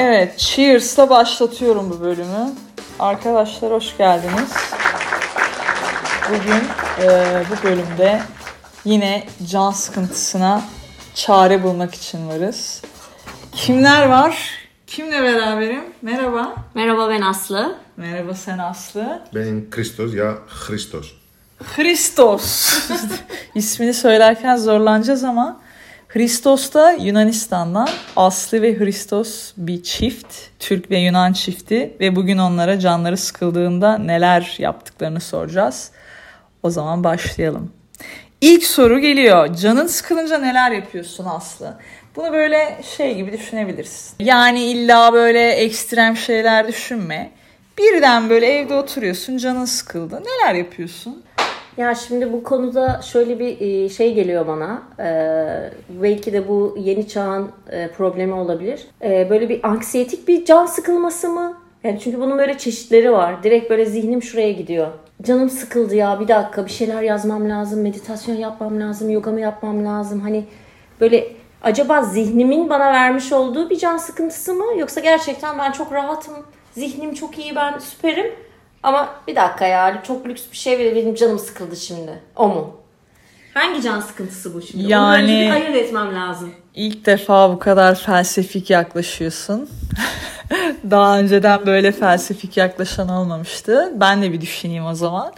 Evet, Cheers'la başlatıyorum bu bölümü. Arkadaşlar hoş geldiniz. Bugün e, bu bölümde yine can sıkıntısına çare bulmak için varız. Kimler var? Kimle beraberim? Merhaba. Merhaba ben Aslı. Merhaba sen Aslı. Ben Christos ya Christos. Christos. İsmini söylerken zorlanacağız ama Christos da Yunanistan'dan. Aslı ve Christos bir çift. Türk ve Yunan çifti ve bugün onlara canları sıkıldığında neler yaptıklarını soracağız. O zaman başlayalım. İlk soru geliyor. Canın sıkılınca neler yapıyorsun Aslı? Bunu böyle şey gibi düşünebilirsin. Yani illa böyle ekstrem şeyler düşünme. Birden böyle evde oturuyorsun, canın sıkıldı. Neler yapıyorsun? Ya şimdi bu konuda şöyle bir e, şey geliyor bana. Ee, belki de bu yeni çağın e, problemi olabilir. Ee, böyle bir anksiyetik bir can sıkılması mı? Yani çünkü bunun böyle çeşitleri var. Direkt böyle zihnim şuraya gidiyor. Canım sıkıldı ya bir dakika bir şeyler yazmam lazım, meditasyon yapmam lazım, yoga mı yapmam lazım. Hani böyle acaba zihnimin bana vermiş olduğu bir can sıkıntısı mı? Yoksa gerçekten ben çok rahatım, zihnim çok iyi, ben süperim. Ama bir dakika ya çok lüks bir şey ve benim canım sıkıldı şimdi. O mu? Hangi can sıkıntısı bu şimdi? Yani- bir ayırt etmem lazım. İlk defa bu kadar felsefik yaklaşıyorsun. Daha önceden böyle felsefik yaklaşan olmamıştı. Ben de bir düşüneyim o zaman.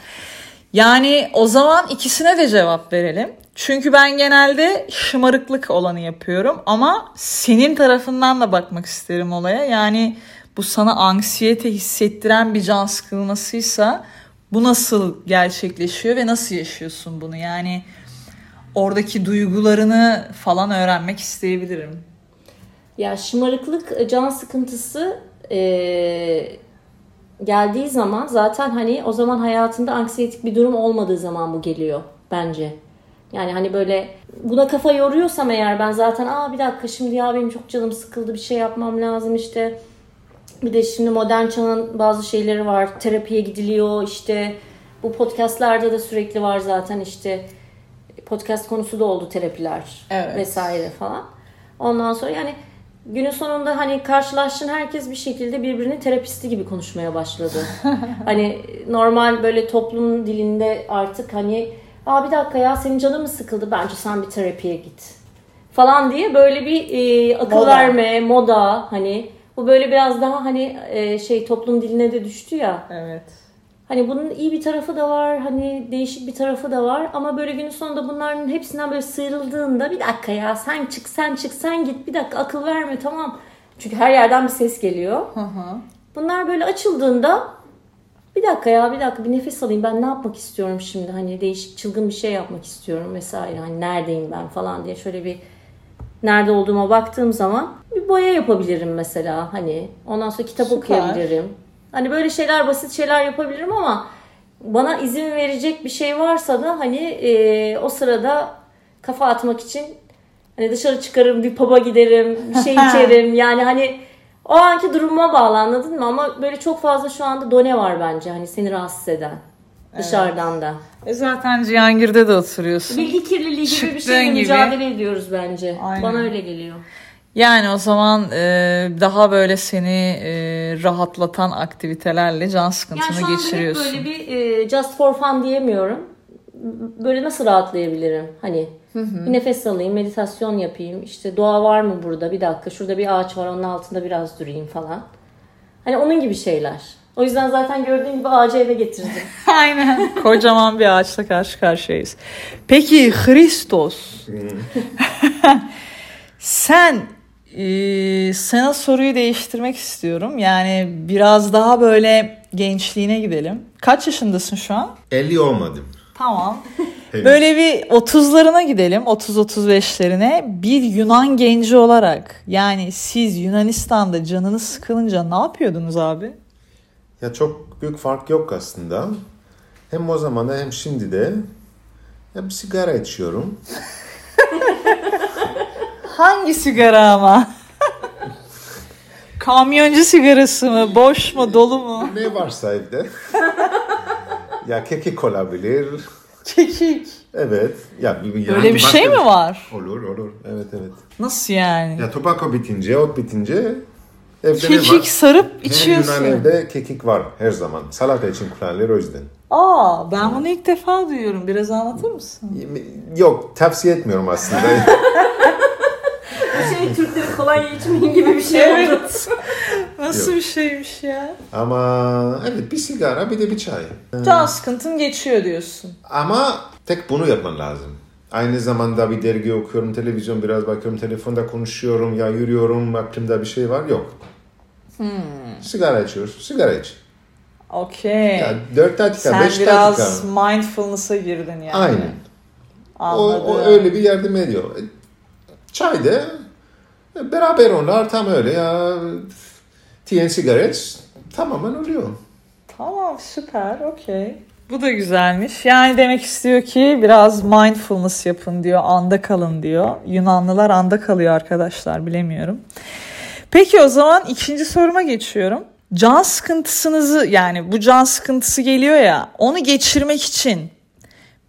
Yani o zaman ikisine de cevap verelim. Çünkü ben genelde şımarıklık olanı yapıyorum ama senin tarafından da bakmak isterim olaya. Yani bu sana anksiyete hissettiren bir can sıkılmasıysa bu nasıl gerçekleşiyor ve nasıl yaşıyorsun bunu? Yani oradaki duygularını falan öğrenmek isteyebilirim. Ya şımarıklık, e, can sıkıntısı e, geldiği zaman zaten hani o zaman hayatında anksiyetik bir durum olmadığı zaman bu geliyor bence. Yani hani böyle buna kafa yoruyorsam eğer ben zaten aa bir dakika şimdi ya benim çok canım sıkıldı bir şey yapmam lazım işte. Bir de şimdi modern çağın bazı şeyleri var. Terapiye gidiliyor işte. Bu podcastlarda da sürekli var zaten işte. Podcast konusu da oldu terapiler Evet. vesaire falan. Ondan sonra yani günün sonunda hani karşılaştığın herkes bir şekilde birbirinin terapisti gibi konuşmaya başladı. hani normal böyle toplum dilinde artık hani aa bir dakika ya senin canın mı sıkıldı bence sen bir terapiye git falan diye böyle bir e, akıl Moda. verme moda hani bu böyle biraz daha hani e, şey toplum diline de düştü ya. Evet. Hani bunun iyi bir tarafı da var, hani değişik bir tarafı da var ama böyle günün sonunda bunların hepsinden böyle sıyrıldığında bir dakika ya sen çık sen çık sen git bir dakika akıl verme tamam. Çünkü her yerden bir ses geliyor. Hı hı. Bunlar böyle açıldığında bir dakika ya bir dakika bir nefes alayım ben ne yapmak istiyorum şimdi hani değişik çılgın bir şey yapmak istiyorum vesaire hani neredeyim ben falan diye şöyle bir nerede olduğuma baktığım zaman bir boya yapabilirim mesela hani ondan sonra kitap Süper. okuyabilirim. Hani böyle şeyler basit şeyler yapabilirim ama bana izin verecek bir şey varsa da hani e, o sırada kafa atmak için hani dışarı çıkarım bir pub'a giderim bir şey içerim yani hani o anki duruma bağlı anladın mı ama böyle çok fazla şu anda done var bence hani seni rahatsız eden dışarıdan da. E zaten Cihangir'de de oturuyorsun. Bilgi kirliliği gibi bir Çıktığın şeyle gibi. mücadele ediyoruz bence. Aynen. Bana öyle geliyor. Yani o zaman e, daha böyle seni e, rahatlatan aktivitelerle can Yani sıkıntını şu anda hep geçiriyorsun. böyle bir e, just for fun diyemiyorum. Böyle nasıl rahatlayabilirim? Hani bir nefes alayım, meditasyon yapayım. İşte doğa var mı burada? Bir dakika şurada bir ağaç var onun altında biraz durayım falan. Hani onun gibi şeyler. O yüzden zaten gördüğün gibi ağacı eve getirdim. Aynen. Kocaman bir ağaçla karşı karşıyayız. Peki Christos. Sen e, sana soruyu değiştirmek istiyorum. Yani biraz daha böyle gençliğine gidelim. Kaç yaşındasın şu an? 50 olmadım. Tamam. Böyle bir 30'larına gidelim. 30-35'lerine. Bir Yunan genci olarak yani siz Yunanistan'da canınız sıkılınca ne yapıyordunuz abi? Ya çok büyük fark yok aslında. Hem o zaman da hem şimdi de ya bir sigara içiyorum. Hangi sigara ama? Kamyoncu sigarası mı? Boş mu? Dolu mu? Ne varsa evde. ya kekik olabilir. Kekik. Evet. Ya bir- yani Böyle bir şey mi var? Olur olur. Evet evet. Nasıl yani? Ya tobacco bitince, ot bitince Evde Kekik var? sarıp Her içiyorsun. Yunan evde kekik var her zaman. Salata için kullanılır o yüzden. Aa ben bunu ilk defa duyuyorum. Biraz anlatır mısın? Yok tavsiye etmiyorum aslında. Bu şey Türkleri kolonya içmeyin gibi bir şey oldu. Evet. Nasıl bir şeymiş ya? Ama evet bir sigara bir de bir çay. Can sıkıntın geçiyor diyorsun. Ama tek bunu yapman lazım. Aynı zamanda bir dergi okuyorum, televizyon biraz bakıyorum, telefonda konuşuyorum, ya yürüyorum, aklımda bir şey var yok. Sigara içiyorsun, sigara iç. Okey. Ya 4 dakika, Sen 5 biraz dakika. mindfulness'a girdin yani. Aynen. O, Anladım. o öyle bir yardım ediyor. E, Çay da e, beraber onlar tam öyle ya. Sigara iç, tamamen oluyor. Tamam süper okey. Bu da güzelmiş. Yani demek istiyor ki biraz mindfulness yapın diyor. Anda kalın diyor. Yunanlılar anda kalıyor arkadaşlar bilemiyorum. Peki o zaman ikinci soruma geçiyorum. Can sıkıntısınızı yani bu can sıkıntısı geliyor ya onu geçirmek için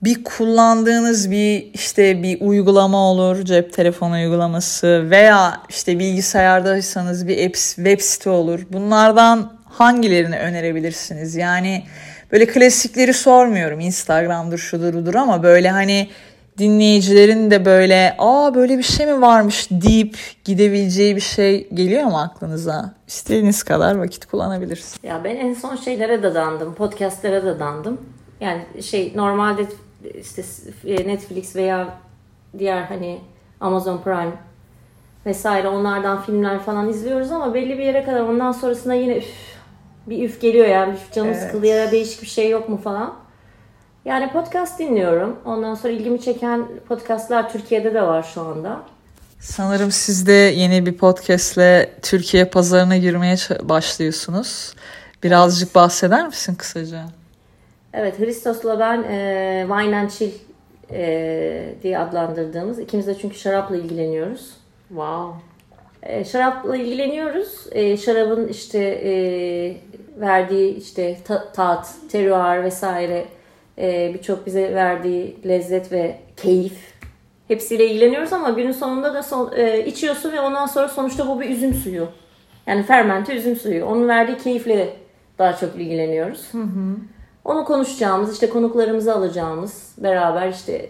bir kullandığınız bir işte bir uygulama olur cep telefonu uygulaması veya işte bilgisayardaysanız bir app, web site olur. Bunlardan hangilerini önerebilirsiniz? Yani böyle klasikleri sormuyorum Instagram'dır şudur budur ama böyle hani dinleyicilerin de böyle aa böyle bir şey mi varmış deyip gidebileceği bir şey geliyor mu aklınıza? İstediğiniz kadar vakit kullanabilirsiniz. Ya ben en son şeylere dadandım. Podcastlere dadandım. Yani şey normalde işte Netflix veya diğer hani Amazon Prime vesaire onlardan filmler falan izliyoruz ama belli bir yere kadar ondan sonrasında yine üf, bir üf geliyor yani üf canım Evet. sıkıldı ya değişik bir şey yok mu falan. Yani podcast dinliyorum. Ondan sonra ilgimi çeken podcastlar Türkiye'de de var şu anda. Sanırım siz de yeni bir podcastle Türkiye pazarına girmeye başlıyorsunuz. Birazcık bahseder misin kısaca? Evet, Hristos'la ben e, Wine and Chill e, diye adlandırdığımız, ikimiz de çünkü şarapla ilgileniyoruz. Wow. E, şarapla ilgileniyoruz. E, şarabın işte e, verdiği işte ta- tat, terroir vesaire e, birçok bize verdiği lezzet ve keyif hepsiyle ilgileniyoruz ama günün sonunda da son, e, içiyorsun ve ondan sonra sonuçta bu bir üzüm suyu. Yani fermente üzüm suyu. Onun verdiği keyifle daha çok ilgileniyoruz. Onu konuşacağımız, işte konuklarımızı alacağımız, beraber işte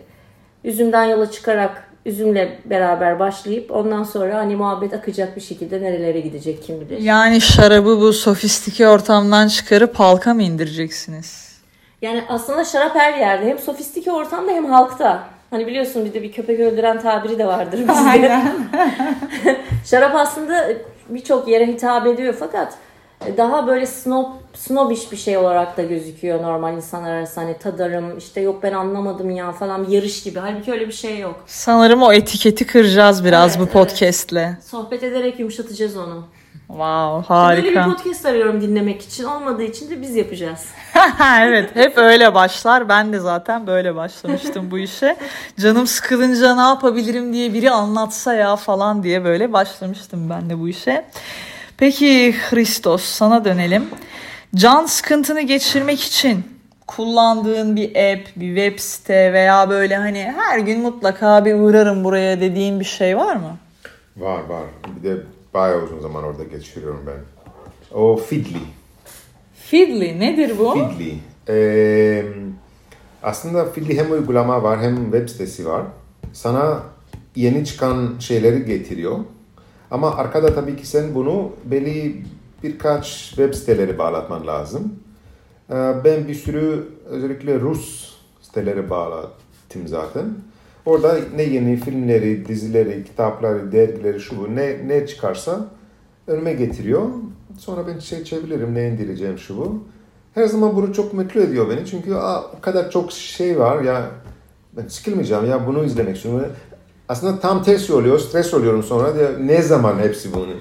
üzümden yola çıkarak üzümle beraber başlayıp ondan sonra hani muhabbet akacak bir şekilde nerelere gidecek kim bilir. Yani şarabı bu sofistike ortamdan çıkarıp halka mı indireceksiniz? Yani aslında şarap her yerde. Hem sofistike ortamda hem halkta. Hani biliyorsun bir de bir köpek öldüren tabiri de vardır bizde. şarap aslında birçok yere hitap ediyor fakat daha böyle snob, snobish bir şey olarak da gözüküyor normal insanlar arasında. Hani tadarım işte yok ben anlamadım ya falan yarış gibi. Halbuki öyle bir şey yok. Sanırım o etiketi kıracağız biraz Evet, bu evet. podcast'le. Sohbet ederek yumuşatacağız onu. Wow Böyle bir harika. podcast arıyorum dinlemek için. Olmadığı için de biz yapacağız. evet hep öyle başlar. Ben de zaten böyle başlamıştım bu işe. Canım sıkılınca ne yapabilirim diye biri anlatsa ya falan diye böyle başlamıştım ben de bu işe. Peki Christos sana dönelim. Can sıkıntını geçirmek için kullandığın bir app, bir web site veya böyle hani her gün mutlaka bir uğrarım buraya dediğin bir şey var mı? Var var. Bir de bayağı uzun zaman orada geçiriyorum ben. O Feedly. Feedly nedir bu? Feedly. Ee, aslında Feedly hem uygulama var hem web sitesi var. Sana yeni çıkan şeyleri getiriyor. Ama arkada tabii ki sen bunu belli birkaç web siteleri bağlatman lazım. Ben bir sürü özellikle Rus siteleri bağlattım zaten. Orada ne yeni filmleri, dizileri, kitapları, dergileri, şu bu ne, ne çıkarsa önüme getiriyor. Sonra ben seçebilirim ne indireceğim şu bu. Her zaman bunu çok mutlu ediyor beni. Çünkü aa, o kadar çok şey var ya ben sıkılmayacağım ya bunu izlemek istiyorum. Aslında tam tersi oluyor. Stres oluyorum sonra. Ya, ne zaman hepsi bunu?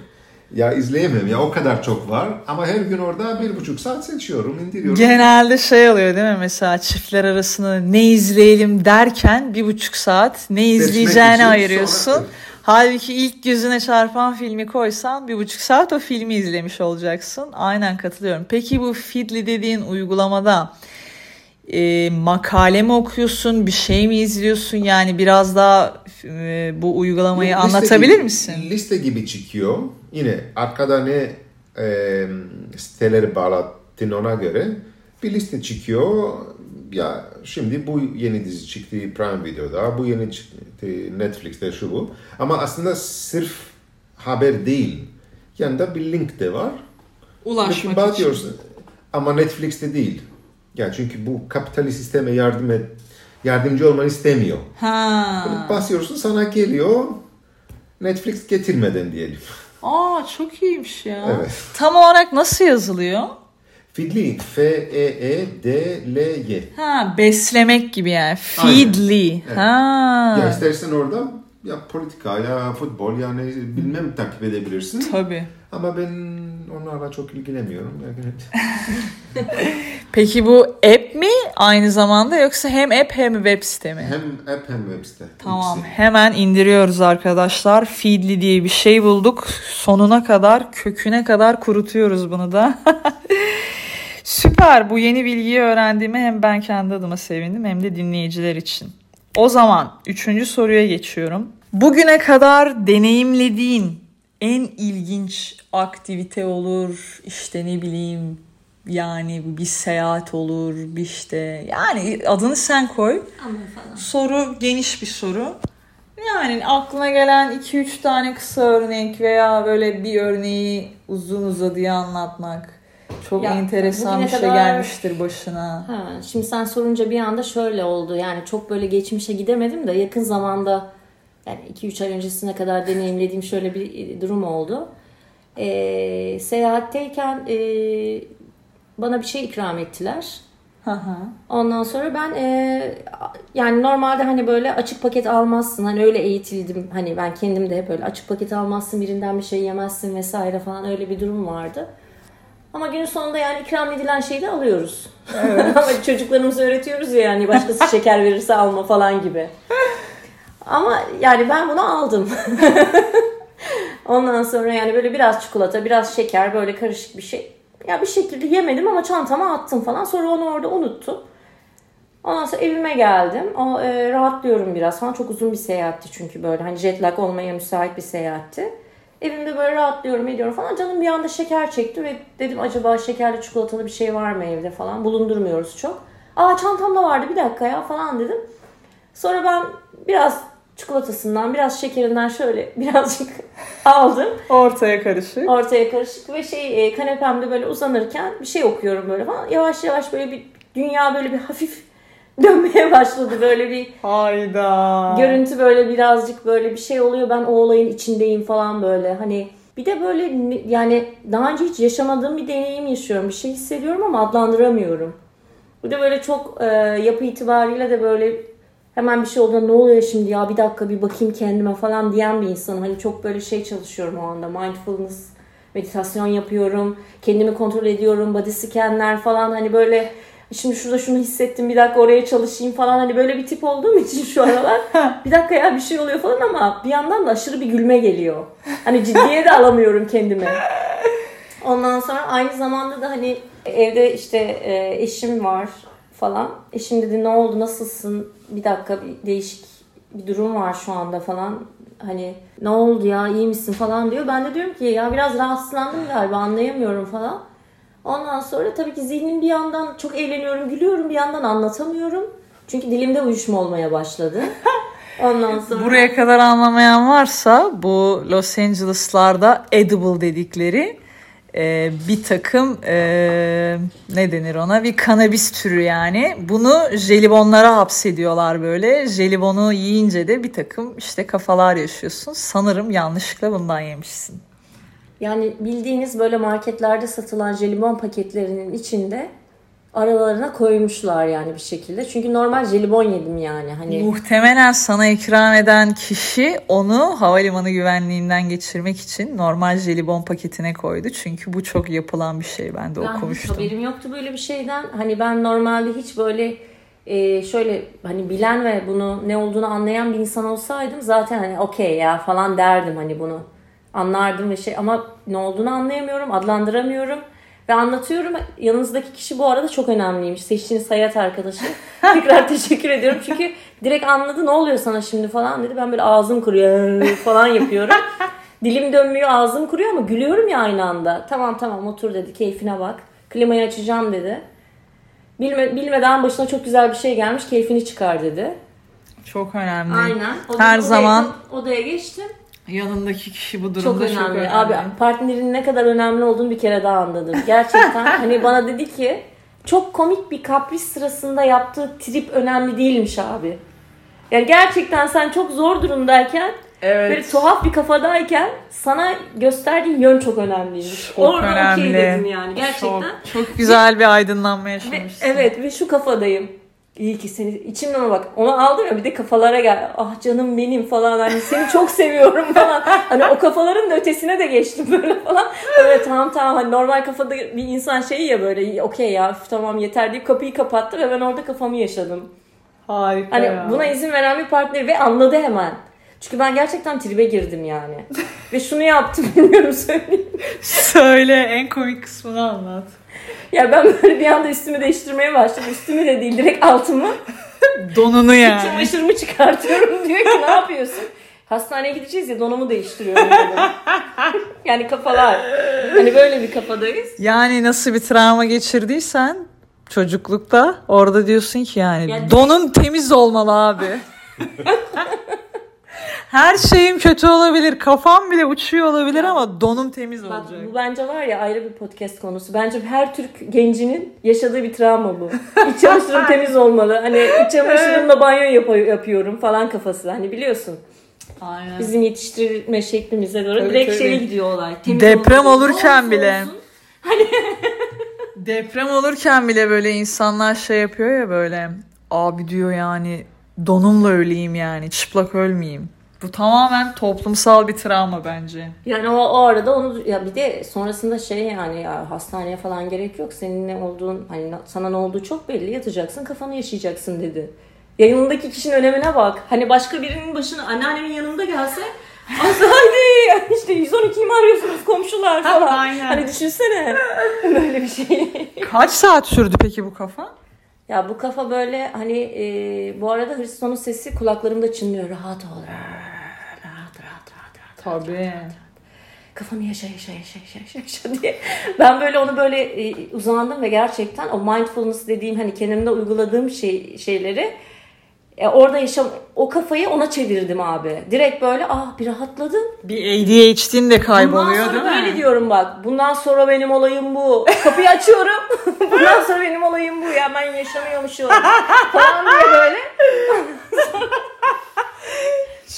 Ya izleyemem ya o kadar çok var. Ama her gün orada bir buçuk saat seçiyorum, indiriyorum. Genelde şey oluyor değil mi mesela çiftler arasında ne izleyelim derken bir buçuk saat ne izleyeceğini için ayırıyorsun. sonra- Halbuki ilk gözüne çarpan filmi koysan bir buçuk saat o filmi izlemiş olacaksın. Aynen katılıyorum. Peki bu Feedly dediğin uygulamada e, makale mi okuyorsun, bir şey mi izliyorsun? Yani biraz daha e, bu uygulamayı Liste anlatabilir gibi- misin? Liste gibi çıkıyor. Yine arkada ne e, siteleri bağlattın ona göre bir liste çıkıyor. Ya şimdi bu yeni dizi çıktı Prime Video'da, bu yeni çıktı Netflix'te şu bu. Ama aslında sırf haber değil. Yanında bir link de var. Ulaşmak için. bakıyorsun. Ama Netflix'te değil. Yani çünkü bu kapitalist sisteme yardım et, yardımcı olmanı istemiyor. Ha. Basıyorsun sana geliyor. Netflix getirmeden diyelim. Aa çok iyiymiş ya. Evet. Tam olarak nasıl yazılıyor? Feedly. F-E-E-D-L-Y. Ha beslemek gibi yani. Feedly. Evet. Ha. Ya istersen orada ya politika ya futbol yani bilmem takip edebilirsin. Tabii. Ama ben onlarla çok ilgilenmiyorum. Peki bu app mi aynı zamanda yoksa hem app hem web site mi? hem app hem web site. Tamam İkisi. hemen indiriyoruz arkadaşlar. Feedly diye bir şey bulduk. Sonuna kadar köküne kadar kurutuyoruz bunu da. Süper bu yeni bilgiyi öğrendiğime hem ben kendi adıma sevindim hem de dinleyiciler için. O zaman üçüncü soruya geçiyorum. Bugüne kadar deneyimlediğin en ilginç aktivite olur işte ne bileyim yani bir seyahat olur bir işte yani adını sen koy. Soru geniş bir soru. Yani aklına gelen 2-3 tane kısa örnek veya böyle bir örneği uzun uzadıya anlatmak. Çok Ya, enteresan bir şey kadar- gelmiştir başına. Ha, şimdi sen sorunca bir anda şöyle oldu. Yani çok böyle geçmişe gidemedim de yakın zamanda yani 2-3 ay öncesine kadar deneyimlediğim şöyle bir durum oldu. Ee, seyahatteyken e, bana bir şey ikram ettiler. Hı. Ondan sonra ben e, yani normalde hani böyle açık paket almazsın. Hani öyle eğitildim. Hani ben kendim de hep öyle açık paket almazsın, birinden bir şey yemezsin vesaire falan öyle bir durum vardı. Ama günün sonunda yani ikram edilen şeyi de alıyoruz. Ama çocuklarımıza öğretiyoruz ya yani başkası şeker verirse alma falan gibi. Ama yani ben bunu aldım. Ondan sonra yani böyle biraz çikolata, biraz şeker böyle karışık bir şey. Ya bir şekilde yemedim ama çantama attım falan. Sonra onu orada unuttum. Ondan sonra evime geldim. O e, rahatlıyorum biraz falan. Çok uzun bir seyahatti çünkü böyle hani jet lag olmaya müsait bir seyahatti. Evimde böyle rahatlıyorum ediyorum falan. Canım bir anda şeker çekti ve dedim acaba şekerli çikolatalı bir şey var mı evde falan. Bulundurmuyoruz çok. Aa çantamda vardı bir dakika ya falan dedim. Sonra ben biraz çikolatasından biraz şekerinden şöyle birazcık aldım. Ortaya karışık. Ortaya karışık ve şey e, kanepemde böyle uzanırken bir şey okuyorum böyle falan. Yavaş yavaş böyle bir dünya böyle bir hafif dönmeye başladı böyle bir Hayda. görüntü böyle birazcık böyle bir şey oluyor. Ben o olayın içindeyim falan böyle hani bir de böyle yani daha önce hiç yaşamadığım bir deneyim yaşıyorum. Bir şey hissediyorum ama adlandıramıyorum. Bu da böyle çok e, yapı itibariyle de böyle hemen bir şey olduğunda ne oluyor şimdi ya bir dakika bir bakayım kendime falan diyen bir insanım. Hani çok böyle şey çalışıyorum o anda. Mindfulness meditasyon yapıyorum. Kendimi kontrol ediyorum. Body scanner falan hani böyle şimdi şurada şunu hissettim bir dakika oraya çalışayım falan hani böyle bir tip olduğum için şu aralar bir dakika ya bir şey oluyor falan ama bir yandan da aşırı bir gülme geliyor. Hani ciddiye de alamıyorum kendimi. Ondan sonra aynı zamanda da hani evde işte e, eşim var falan. Eşim dedi ne oldu nasılsın? Bir dakika bir değişik bir durum var şu anda falan. Hani ne oldu ya iyi misin falan diyor. Ben de diyorum ki ya biraz rahatsızlandım galiba anlayamıyorum falan. Ondan sonra tabii ki zihnim bir yandan çok eğleniyorum, gülüyorum bir yandan anlatamıyorum. Çünkü dilimde uyuşma olmaya başladı. Ondan sonra Buraya kadar anlamayan varsa bu Los Angeles'larda edible dedikleri e, bir takım e, ne denir ona bir kanabis türü yani. Bunu jelibonlara hapsediyorlar böyle. Jelibonu yiyince de bir takım işte kafalar yaşıyorsun. Sanırım yanlışlıkla bundan yemişsin. Yani bildiğiniz böyle marketlerde satılan jelibon paketlerinin içinde aralarına koymuşlar yani bir şekilde. Çünkü normal jelibon yedim yani. Hani Muhtemelen sana ikram eden kişi onu havalimanı güvenliğinden geçirmek için normal jelibon paketine koydu. Çünkü bu çok yapılan bir şey. Ben de ben hiç okumuştum. haberim yoktu böyle bir şeyden. Hani ben normalde hiç böyle e, şöyle hani bilen ve bunu ne olduğunu anlayan bir insan olsaydım zaten hani okey ya falan derdim hani bunu. Anlardım ve şey ama ne olduğunu anlayamıyorum, adlandıramıyorum. Ve anlatıyorum. Yanınızdaki kişi bu arada çok önemliymiş. Seçtiğiniz hayat arkadaşı. Tekrar teşekkür ediyorum. Çünkü direkt anladı ne oluyor sana şimdi falan dedi. Ben böyle ağzım kuruyor falan yapıyorum. Dilim dönmüyor, ağzım kuruyor ama gülüyorum ya aynı anda. Tamam tamam otur dedi, keyfine bak. Klimayı açacağım dedi. Bilme, bilmeden başına çok güzel bir şey gelmiş, keyfini çıkar dedi. Çok önemli. Aynen. O- Her odaya- zaman odaya geçtim. Yanındaki kişi bu Çok durumda önemli. çok önemli. Abi partnerin ne kadar önemli olduğunu bir kere daha anladım. Gerçekten hani bana dedi ki çok komik bir kapris sırasında yaptığı trip önemli değilmiş abi. Yani gerçekten sen çok zor durumdayken evet. böyle tuhaf bir kafadayken sana gösterdiği yön çok önemliymiş. Çok Orada önemli. okey dedim yani gerçekten. Çok, çok güzel bir aydınlanma Ve, yaşamışsın. evet ve şu kafadayım. İyi ki seni içimden ona bak. Onu aldım ya bir de kafalara gel. Ah canım benim falan hani seni çok seviyorum falan. Hani o kafaların da ötesine de geçtim böyle falan. Evet tamam tamam hani normal kafada bir insan şeyi ya böyle okey ya tamam yeter deyip kapıyı kapattı ve ben orada kafamı yaşadım. Harika Hani ya. buna izin veren bir partner ve anladı hemen. Çünkü ben gerçekten tribe girdim yani. ve şunu yaptım bilmiyorum söyleyeyim. Söyle en komik kısmını anlat. Ya ben böyle bir anda üstümü değiştirmeye başladım. Üstümü de değil direkt altımı. Donunu yani. Çamaşırımı çıkartıyorum diyor ki ne yapıyorsun? Hastaneye gideceğiz ya donumu değiştiriyorum yani kafalar. Hani böyle bir kafadayız. Yani nasıl bir travma geçirdiysen çocuklukta orada diyorsun ki yani Yani- donun temiz olmalı abi. Her şeyim kötü olabilir, kafam bile uçuyor olabilir ama donum temiz Bak olacak. bu bence var ya ayrı bir podcast konusu. Bence her Türk gencinin yaşadığı bir travma bu. İç çamaşırım temiz olmalı. Hani iç çamaşırımla banyo yap- yapıyorum falan kafası. Hani biliyorsun. Aynen. Bizim yetiştirilme şeklimize göre Tabii, direkt tabii. şeye gidiyor olay. Temiz Deprem olmalı. olurken Olsun, bile. olsun. Deprem olurken bile böyle insanlar şey yapıyor ya böyle abi diyor yani donumla öleyim yani çıplak ölmeyeyim. Bu tamamen toplumsal bir travma bence. Yani o, o arada onu ya bir de sonrasında şey yani ya hastaneye falan gerek yok. Senin ne olduğun hani na- sana ne olduğu çok belli. Yatacaksın kafanı yaşayacaksın dedi. Yanındaki kişinin önemine bak. Hani başka birinin başına anneannemin yanında gelse Aslı hadi işte 112'yi mi arıyorsunuz komşular falan. Aynen. Hani düşünsene böyle bir şey. Kaç saat sürdü peki bu kafa? Ya bu kafa böyle hani e, bu arada Hristo'nun sesi kulaklarımda çınlıyor. Rahat ol. Rahat rahat rahat rahat. Tabii. kafanı yaşa yaşa yaşa yaşa yaşa, yaşa diye. Ben böyle onu böyle e, uzandım ve gerçekten o mindfulness dediğim hani kendimde uyguladığım şey şeyleri e, orada yaşam o kafayı ona çevirdim abi. Direkt böyle ah bir rahatladım. Bir ADHD'in de kayboluyor Bundan sonra değil mi? böyle diyorum bak. Bundan sonra benim olayım bu. Kapıyı açıyorum. bundan sonra benim olayım bu. Ya ben yaşamıyormuşum. falan diye böyle.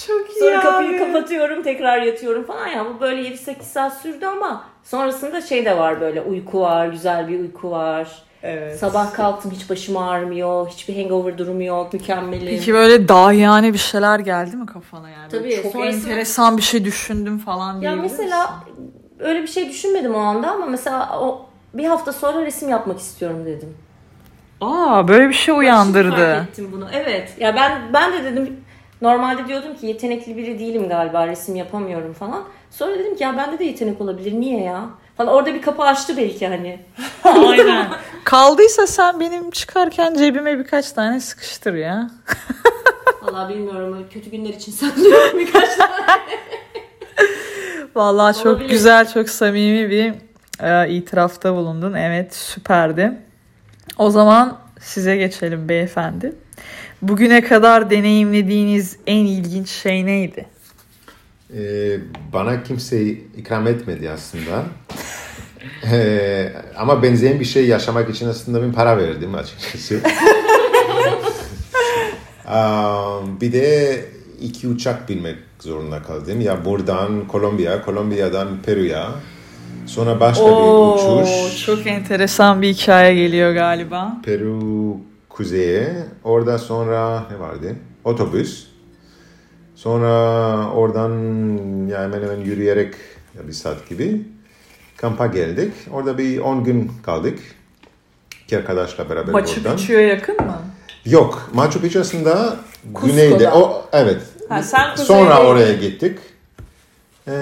Çok iyi Sonra abi. kapıyı kapatıyorum tekrar yatıyorum falan ya bu böyle 7-8 saat sürdü ama sonrasında şey de var böyle uyku var güzel bir uyku var. Evet. Sabah kalktım hiç başım ağrımıyor hiçbir hangover durumu yok mükemmelim. Peki böyle dahiyane bir şeyler geldi mi kafana yani? Böyle Tabii, Çok sonrasında- enteresan bir şey düşündüm falan ya diyebilir mesela misin? öyle bir şey düşünmedim o anda ama mesela o bir hafta sonra resim yapmak istiyorum dedim. Aa böyle bir şey Şimdi uyandırdı. fark ettim bunu. Evet. Ya ben ben de dedim normalde diyordum ki yetenekli biri değilim galiba resim yapamıyorum falan. Sonra dedim ki ya bende de yetenek olabilir niye ya? Falan orada bir kapı açtı belki hani. Aynen. Kaldıysa sen benim çıkarken cebime birkaç tane sıkıştır ya. Vallahi bilmiyorum kötü günler için saklıyorum birkaç tane. Vallahi çok Olabilir. güzel, çok samimi bir e, itirafta bulundun. Evet, süperdi. O zaman size geçelim beyefendi. Bugüne kadar deneyimlediğiniz en ilginç şey neydi? Ee, bana kimse ikram etmedi aslında. Ee, ama benzeyen bir şey yaşamak için aslında ben para verdim açıkçası. Aa, bir de iki uçak binmek zorunda kaldım. Ya buradan Kolombiya, Kolombiya'dan Peru'ya. Sonra başka bir uçuş. çok enteresan bir hikaye geliyor galiba. Peru kuzeye. Orada sonra ne vardı? Otobüs. Sonra oradan ya hemen hemen yürüyerek ya bir saat gibi kampa geldik. Orada bir 10 gün kaldık. İki arkadaşla beraber Machu buradan. Picchu'ya yakın mı? Yok. Machu Picchu aslında Cusco'da. güneyde. O, evet. Ha, sen Sonra kuzeydeydin. oraya gittik. Ee,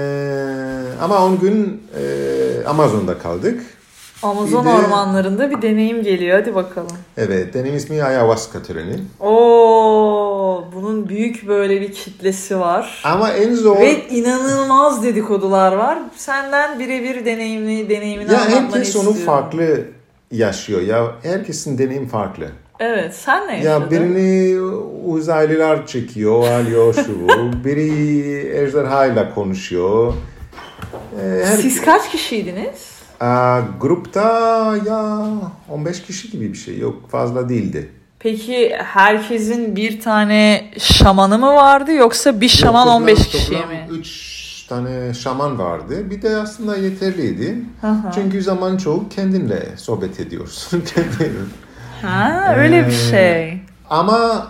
ama 10 gün e, Amazon'da kaldık. Amazon Bir de- ormanlarında bir deneyim geliyor. Hadi bakalım. Evet. Benim ismi ayahuasca töreni. Oo, bunu bunun büyük böyle bir kitlesi var. Ama en zor... Ve inanılmaz dedikodular var. Senden birebir deneyimli deneyimini ya anlatmanı herkes istiyorum. onu farklı yaşıyor. Ya herkesin deneyim farklı. Evet sen ne yaşadın? Ya birini uzaylılar çekiyor, alıyor şu. Biri ejderhayla konuşuyor. Ee, her- Siz kaç kişiydiniz? Aa, grupta ya 15 kişi gibi bir şey yok fazla değildi. Peki herkesin bir tane şamanı mı vardı yoksa bir şaman Toplam- 15 kişiye toplam mi? 3 tane şaman vardı. Bir de aslında yeterliydi. Hı. Çünkü zaman çoğu kendinle sohbet ediyorsun. Ha öyle bir Ee, şey. Ama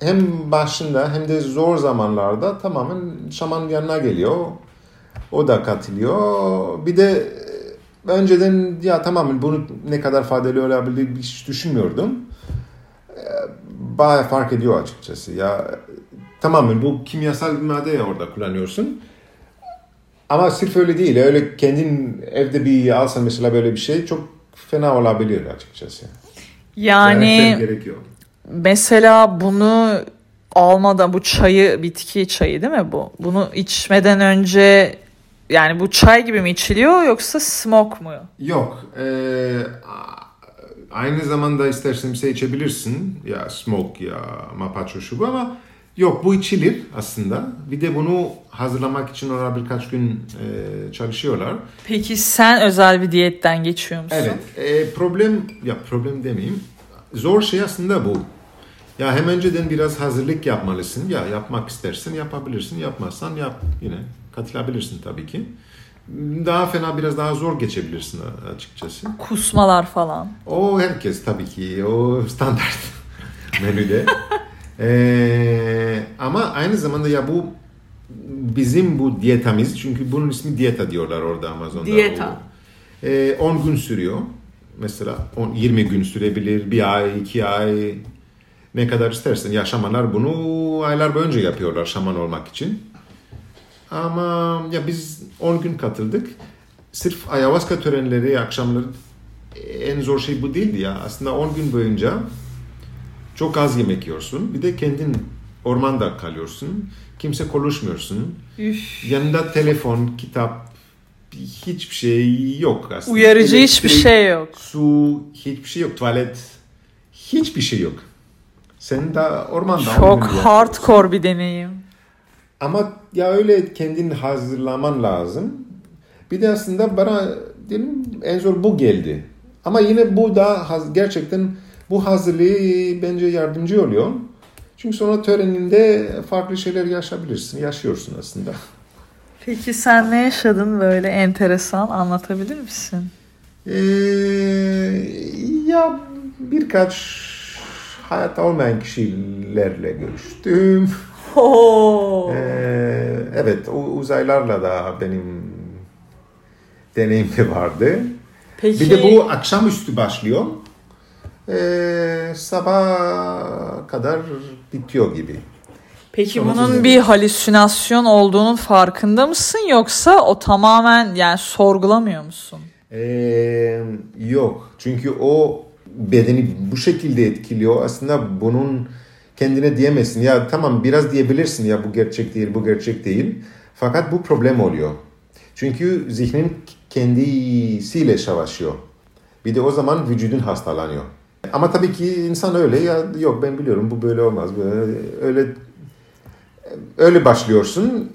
hem başında hem de zor zamanlarda tamamen şaman yanına geliyor. O da katılıyor. Bir de önceden ya tamamen bunu ne kadar faydalı olabilir hiç düşünmüyordum. E, Bayağı fark ediyor açıkçası. Ya tamamen bu kimyasal bir madde orada kullanıyorsun. Ama sırf öyle değil. Öyle kendin evde bir alsan mesela böyle bir şey çok fena olabilir açıkçası. Yani gerekiyor. mesela bunu almadan bu çayı bitki çayı değil mi bu? Bunu içmeden önce yani bu çay gibi mi içiliyor yoksa smoke mu? Yok. a- aynı zamanda istersen bir şey içebilirsin. Ya smoke ya mapacho şu bu ama yok bu içilir aslında. Bir de bunu hazırlamak için orada birkaç gün eee, çalışıyorlar. Peki sen özel bir diyetten geçiyor musun? Evet. eee, problem ya problem demeyeyim. Zor şey aslında bu. Ya hem önceden biraz hazırlık yapmalısın. Ya yapmak istersen yapabilirsin. Yapmazsan yap yine katılabilirsin tabii ki. Daha fena biraz daha zor geçebilirsin açıkçası. Kusmalar falan. O herkes tabii ki o standart menüde. Ee, ama aynı zamanda ya bu bizim bu diyetamiz çünkü bunun ismi diyeta diyorlar orada Amazon'da. Diyeta. Ee, 10 gün sürüyor. Mesela 10, 20 gün sürebilir, bir ay, iki ay ne kadar istersen. Ya şamanlar bunu aylar boyunca yapıyorlar şaman olmak için. Ama ya biz 10 gün katıldık. Sırf ayahuasca törenleri akşamları en zor şey bu değildi ya. Aslında 10 gün boyunca çok az yemek yiyorsun. Bir de kendin ormanda kalıyorsun. Kimse konuşmuyorsun. Üf. Yanında telefon, kitap hiçbir şey yok aslında. Uyarıcı hiçbir Elektrik, şey yok. Su, hiçbir şey yok. Tuvalet, hiçbir şey yok. Sen de ormanda. Çok hardcore bir deneyim. Ama ya öyle kendin hazırlaman lazım. Bir de aslında bana diyelim en zor bu geldi. Ama yine bu da gerçekten bu hazırlığı bence yardımcı oluyor. Çünkü sonra töreninde farklı şeyler yaşayabilirsin, yaşıyorsun aslında. Peki sen ne yaşadın böyle enteresan anlatabilir misin? Ee, ya birkaç hayatta olmayan kişilerle görüştüm. Oo. Ee, evet, o uzaylarla da benim deneyimli vardı. Peki Bir de bu akşamüstü başlıyor. Ee, sabah kadar bitiyor gibi. Peki Sonra bunun size- bir halüsinasyon olduğunun farkında mısın yoksa o tamamen yani sorgulamıyor musun? Ee, yok. Çünkü o bedeni bu şekilde etkiliyor. Aslında bunun kendine diyemezsin. Ya tamam biraz diyebilirsin ya bu gerçek değil, bu gerçek değil. Fakat bu problem oluyor. Çünkü zihnin kendisiyle savaşıyor. Bir de o zaman vücudun hastalanıyor. Ama tabii ki insan öyle ya yok ben biliyorum bu böyle olmaz. Böyle, öyle öyle başlıyorsun.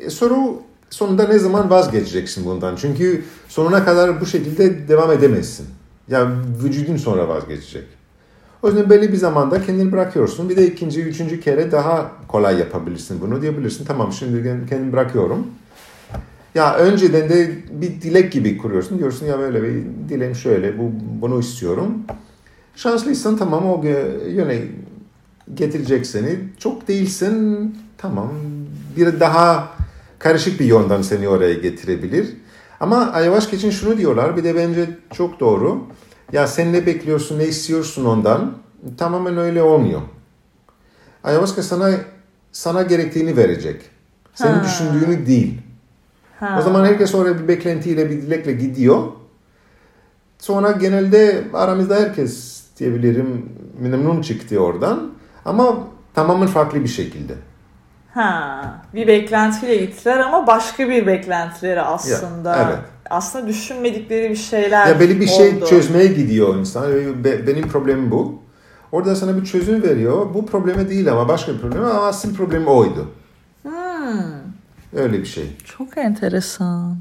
E, Soru sonunda ne zaman vazgeçeceksin bundan? Çünkü sonuna kadar bu şekilde devam edemezsin. Ya vücudun sonra vazgeçecek. O yüzden belli bir zamanda kendini bırakıyorsun. Bir de ikinci, üçüncü kere daha kolay yapabilirsin bunu. Diyebilirsin tamam şimdi kendimi bırakıyorum. Ya önceden de bir dilek gibi kuruyorsun. Diyorsun ya böyle bir dileğim şöyle, bu, bunu istiyorum. Şanslıysan tamam o yöne getirecek seni. Çok değilsin tamam bir daha karışık bir yönden seni oraya getirebilir. Ama ayahuasca için şunu diyorlar bir de bence çok doğru. Ya sen ne bekliyorsun ne istiyorsun ondan tamamen öyle olmuyor. Ayahuasca sana sana gerektiğini verecek. Senin Ha. düşündüğünü değil. Ha. O zaman herkes oraya bir beklentiyle bir dilekle gidiyor. Sonra genelde aramızda herkes diyebilirim memnun çıktı oradan. Ama tamamen farklı bir şekilde. Ha, bir beklentiyle gittiler ama başka bir beklentileri aslında. Ya, evet. Aslında düşünmedikleri bir şeyler Ya belli bir şey oldu. çözmeye gidiyor insan. Be- Benim problemim bu. Orada sana bir çözüm veriyor. Bu probleme değil ama başka bir problem ama asıl problem oydu. Hmm, Öyle bir şey. çok enteresan.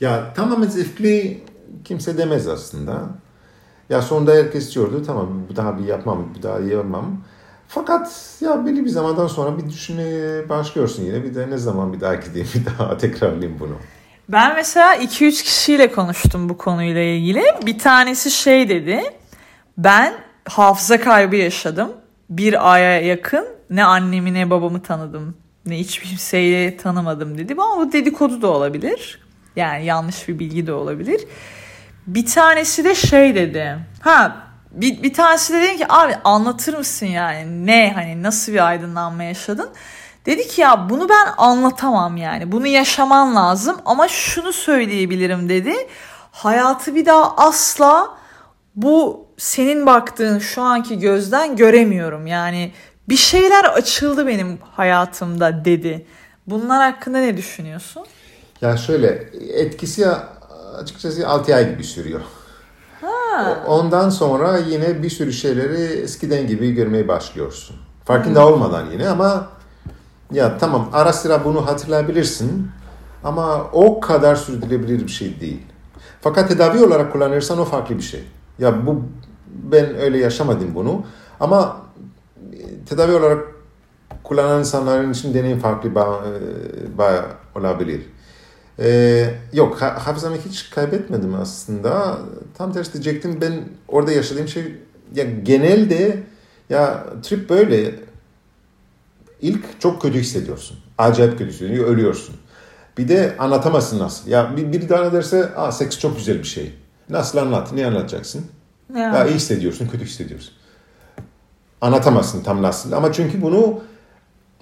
Ya tamamen zevkli kimse demez aslında. Ya sonunda herkes diyordu tamam bu daha bir yapmam, bu daha yapmam. Fakat ya belli bir zamandan sonra bir düşünmeye başlıyorsun yine. Bir de ne zaman bir daha gideyim, bir daha tekrarlayayım bunu. Ben mesela 2-3 kişiyle konuştum bu konuyla ilgili. Bir tanesi şey dedi. Ben hafıza kaybı yaşadım. Bir aya yakın ne annemi ne babamı tanıdım. Ne hiç kimseyi tanımadım dedi. Ama bu dedikodu da olabilir. Yani yanlış bir bilgi de olabilir. Bir tanesi de şey dedi. Ha bir, bir tanesi de dedi ki abi anlatır mısın yani ne hani nasıl bir aydınlanma yaşadın? Dedi ki ya bunu ben anlatamam yani. Bunu yaşaman lazım ama şunu söyleyebilirim dedi. Hayatı bir daha asla bu senin baktığın şu anki gözden göremiyorum. Yani bir şeyler açıldı benim hayatımda dedi. Bunlar hakkında ne düşünüyorsun? Ya şöyle etkisi açıkçası 6 ay gibi sürüyor. Ondan sonra yine bir sürü şeyleri eskiden gibi görmeye başlıyorsun. Farkında olmadan yine ama ya tamam ara sıra bunu hatırlayabilirsin ama o kadar sürdürülebilir bir şey değil. Fakat tedavi olarak kullanırsan o farklı bir şey. Ya bu ben öyle yaşamadım bunu ama tedavi olarak kullanan insanların için deneyim farklı bayağı olabilir. Ee, yok ha, hafızamı hiç kaybetmedim aslında. Tam tersi diyecektim ben orada yaşadığım şey ya genelde ya trip böyle ilk çok kötü hissediyorsun. Acayip kötü hissediyorsun. Ölüyorsun. Bir de anlatamazsın nasıl. Ya bir, biri daha derse Aa, seks çok güzel bir şey. Nasıl anlat? Ne anlatacaksın? Ya. Ya iyi hissediyorsun, kötü hissediyorsun. Anlatamazsın tam nasıl. Ama çünkü bunu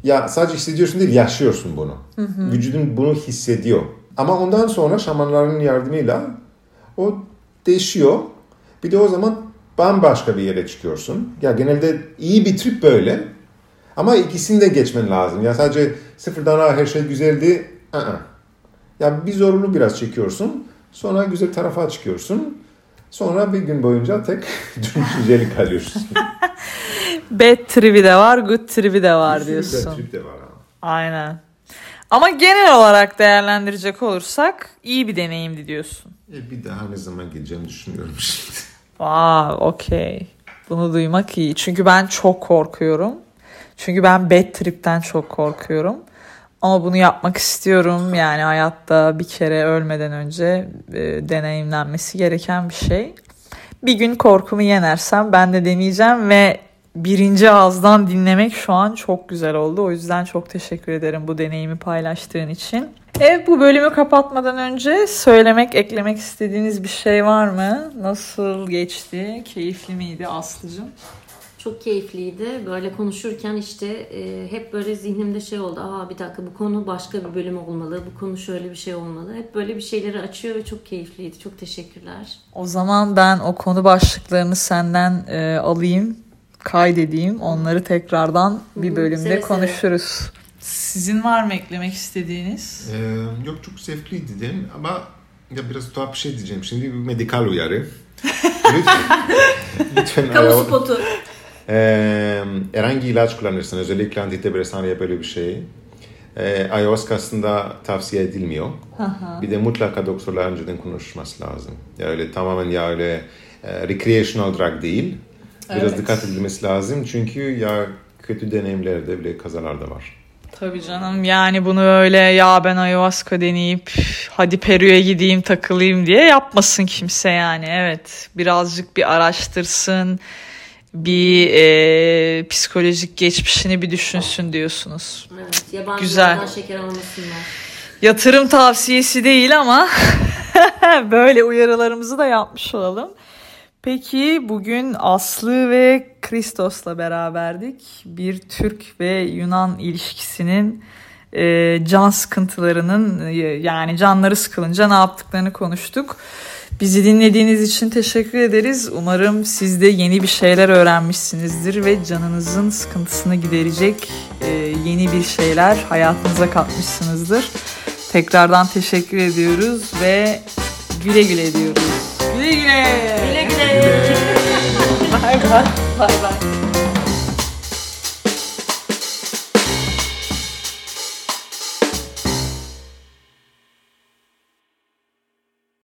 ya sadece hissediyorsun değil, yaşıyorsun bunu. Hı hı. Vücudun bunu hissediyor. Ama ondan sonra şamanların yardımıyla o değişiyor. Bir de o zaman bambaşka bir yere çıkıyorsun. Ya genelde iyi bir trip böyle. Ama ikisini de geçmen lazım. Ya sadece sıfırdan ha her şey güzeldi. Aa. Ya bir zorunlu biraz çekiyorsun. Sonra güzel tarafa çıkıyorsun. Sonra bir gün boyunca tek düşünceli kalıyorsun. Bad trip'i de var, good trip'i de var sürü diyorsun. bad trip de var. ha. Aynen. Ama genel olarak değerlendirecek olursak iyi bir deneyimdi diyorsun. E bir daha ne zaman gideceğimi düşünmüyorum şimdi. Aa, okey. Bunu duymak iyi. Çünkü ben çok korkuyorum. Çünkü ben bad trip'ten çok korkuyorum. Ama bunu yapmak istiyorum. Yani hayatta bir kere ölmeden önce e, deneyimlenmesi gereken bir şey. Bir gün korkumu yenersem ben de deneyeceğim ve birinci ağızdan dinlemek şu an çok güzel oldu. O yüzden çok teşekkür ederim bu deneyimi paylaştığın için. Evet bu bölümü kapatmadan önce söylemek, eklemek istediğiniz bir şey var mı? Nasıl geçti? Keyifli miydi Aslı'cığım? Çok keyifliydi. Böyle konuşurken işte e, hep böyle zihnimde şey oldu. Aa bir dakika bu konu başka bir bölüm olmalı. Bu konu şöyle bir şey olmalı. Hep böyle bir şeyleri açıyor ve çok keyifliydi. Çok teşekkürler. O zaman ben o konu başlıklarını senden e, alayım, kaydedeyim. Onları tekrardan bir bölümde seve seve. konuşuruz. Sizin var mı eklemek istediğiniz? Ee, yok çok zevkliydi değil mi? Ama ya biraz tuhaf bir şey diyeceğim. Şimdi bir medikal uyarı. lütfen. lütfen Kamu spotu. Ee, herhangi ilaç kullanırsan özellikle antidepresan ya böyle bir şey. E, ayahuasca aslında tavsiye edilmiyor. Bir de mutlaka doktorla önceden konuşması lazım. Ya öyle tamamen ya öyle e, recreational drug değil. Biraz Evet. dikkat edilmesi lazım çünkü ya kötü deneyimlerde bile kazalar da var. Tabii canım yani bunu öyle ya ben ayahuasca deneyip hadi Peru'ya gideyim takılayım diye yapmasın kimse yani. Evet birazcık bir araştırsın bir e, psikolojik geçmişini bir düşünsün diyorsunuz. Evet, yabancılardan Güzel. şeker almasınlar. Yatırım tavsiyesi değil ama böyle uyarılarımızı da yapmış olalım. Peki bugün Aslı ve Kristos'la beraberdik. Bir Türk ve Yunan ilişkisinin e, can sıkıntılarının e, yani canları sıkılınca ne yaptıklarını konuştuk. Bizi dinlediğiniz için teşekkür ederiz. Umarım siz de yeni bir şeyler öğrenmişsinizdir ve canınızın sıkıntısını giderecek e, yeni bir şeyler hayatınıza katmışsınızdır. Tekrardan teşekkür ediyoruz ve güle güle diyoruz. Güle güle. Güle güle. Bay bay. Bay bay.